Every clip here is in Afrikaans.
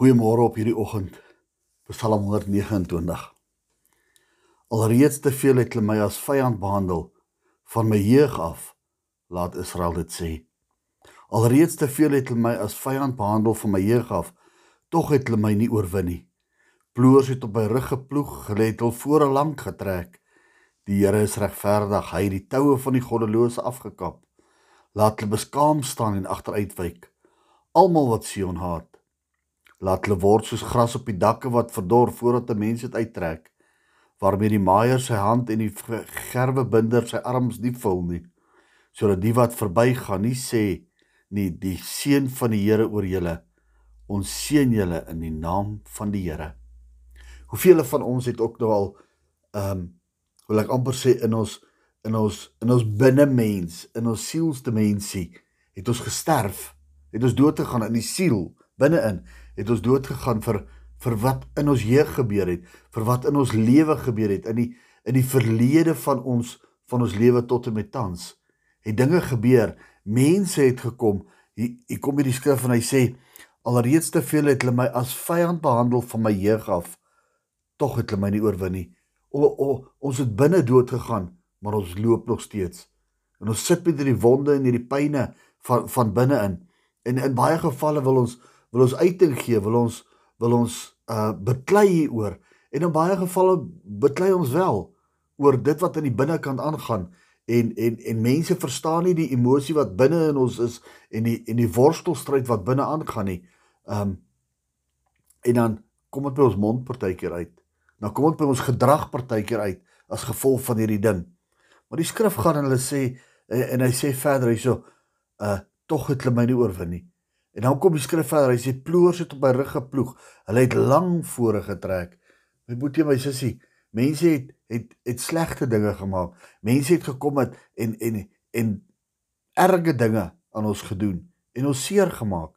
Goeiemôre op hierdie oggend. Psalm 129. Alreeds te veel het hulle my as vyand behandel van my jeug af, laat Israel dit sê. Alreeds te veel het hulle my as vyand behandel van my jeug af, tog het hulle my nie oorwin nie. Ploers het op my rug geploeg, hulle het hul voor lank getrek. Die Here is regverdig, hy het die toue van die goddelose afgekap. Laat hulle beskaam staan en agteruitwyk. Almal wat Sion haat, laat hulle word soos gras op die dakke wat verdor voordat 'n mens dit uittrek waarmee die maaier sy hand en die gerwebinder sy arms nie vul nie sodat die wat verbygaan nie sê nie die seën van die Here oor julle. Ons seën julle in die naam van die Here. Hoeveel van ons het ook nou al ehm um, wil ek amper sê in ons in ons in ons binnemens in ons sielsdimensie het ons gesterf het ons dood gegaan in die siel binne-in het ons dood gegaan vir vir wat in ons jeug gebeur het, vir wat in ons lewe gebeur het in die in die verlede van ons van ons lewe tot en met tans. Het dinge gebeur, mense het gekom. Hier, hier kom hierdie skrif en hy sê alreeds te veel het hulle my as vyand behandel van my jeug af. Tog het hulle my nie oorwin nie. O, o ons het binne dood gegaan, maar ons loop nog steeds. En ons sit met hierdie wonde en hierdie pynne van van binne in. En in baie gevalle wil ons wil ons uiting gee, wil ons wil ons uh beklei hieroor en in baie gevalle beklei ons wel oor dit wat aan die binnekant aangaan en en en mense verstaan nie die emosie wat binne in ons is en die en die worstelstryd wat binne aangaan nie. Um en dan kom dit by ons mond partykeer uit. Dan kom dit by ons gedrag partykeer uit as gevolg van hierdie ding. Maar die skrif gaan en hulle sê en, en hy sê verder hyso uh tog het hulle my nie oorwin nie. En dan kom die skrif verder. Hy sê ploers het op my rug geploeg. Hulle het lank vore getrek. My boetie, my sussie, mense het het het slegte dinge gemaak. Mense het gekom het en en en erge dinge aan ons gedoen en ons seer gemaak.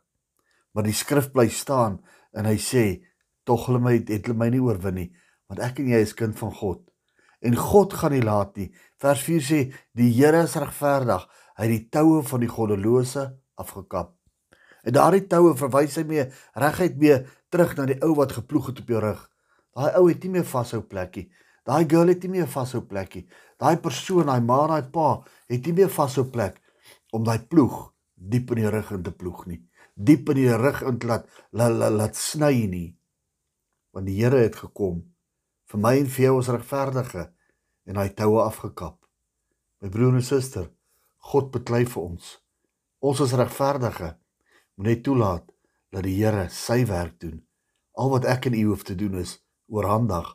Maar die skrif bly staan en hy sê tog hulle my het hulle my nie oorwin nie, want ek en jy is kind van God. En God gaan nie laat nie. Vers 4 sê die Here is regverdig. Hy het die toue van die goddelose afgekap. En daardie toue verwys hy mee reguit mee terug na die ou wat geploeg het op jou rug. Daai ou het nie meer vashou plekkie. Daai girl het nie meer vashou plekkie. Daai persoon, daai ma, daai pa het nie meer vashou plek om daai ploeg diep in die rug in te ploeg nie. Diep in die rug in te laat laat, laat, laat sny nie. Want die Here het gekom vir my en vir jou as regverdige en hy toue afgekap. My broer en suster, God beklei vir ons. Ons is regverdige moet net toelaat dat die Here sy werk doen. Al wat ek en u hoef te doen is oorhandig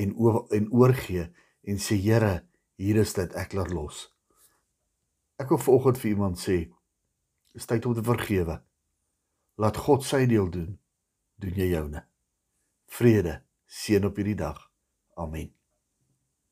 en oor, en oorgee en sê Here, hier is dit, ek laat los. Ek wil vanoggend vir iemand sê, is tyd om te vergewe. Laat God sy deel doen, doen jy joune. Vrede, seën op hierdie dag. Amen.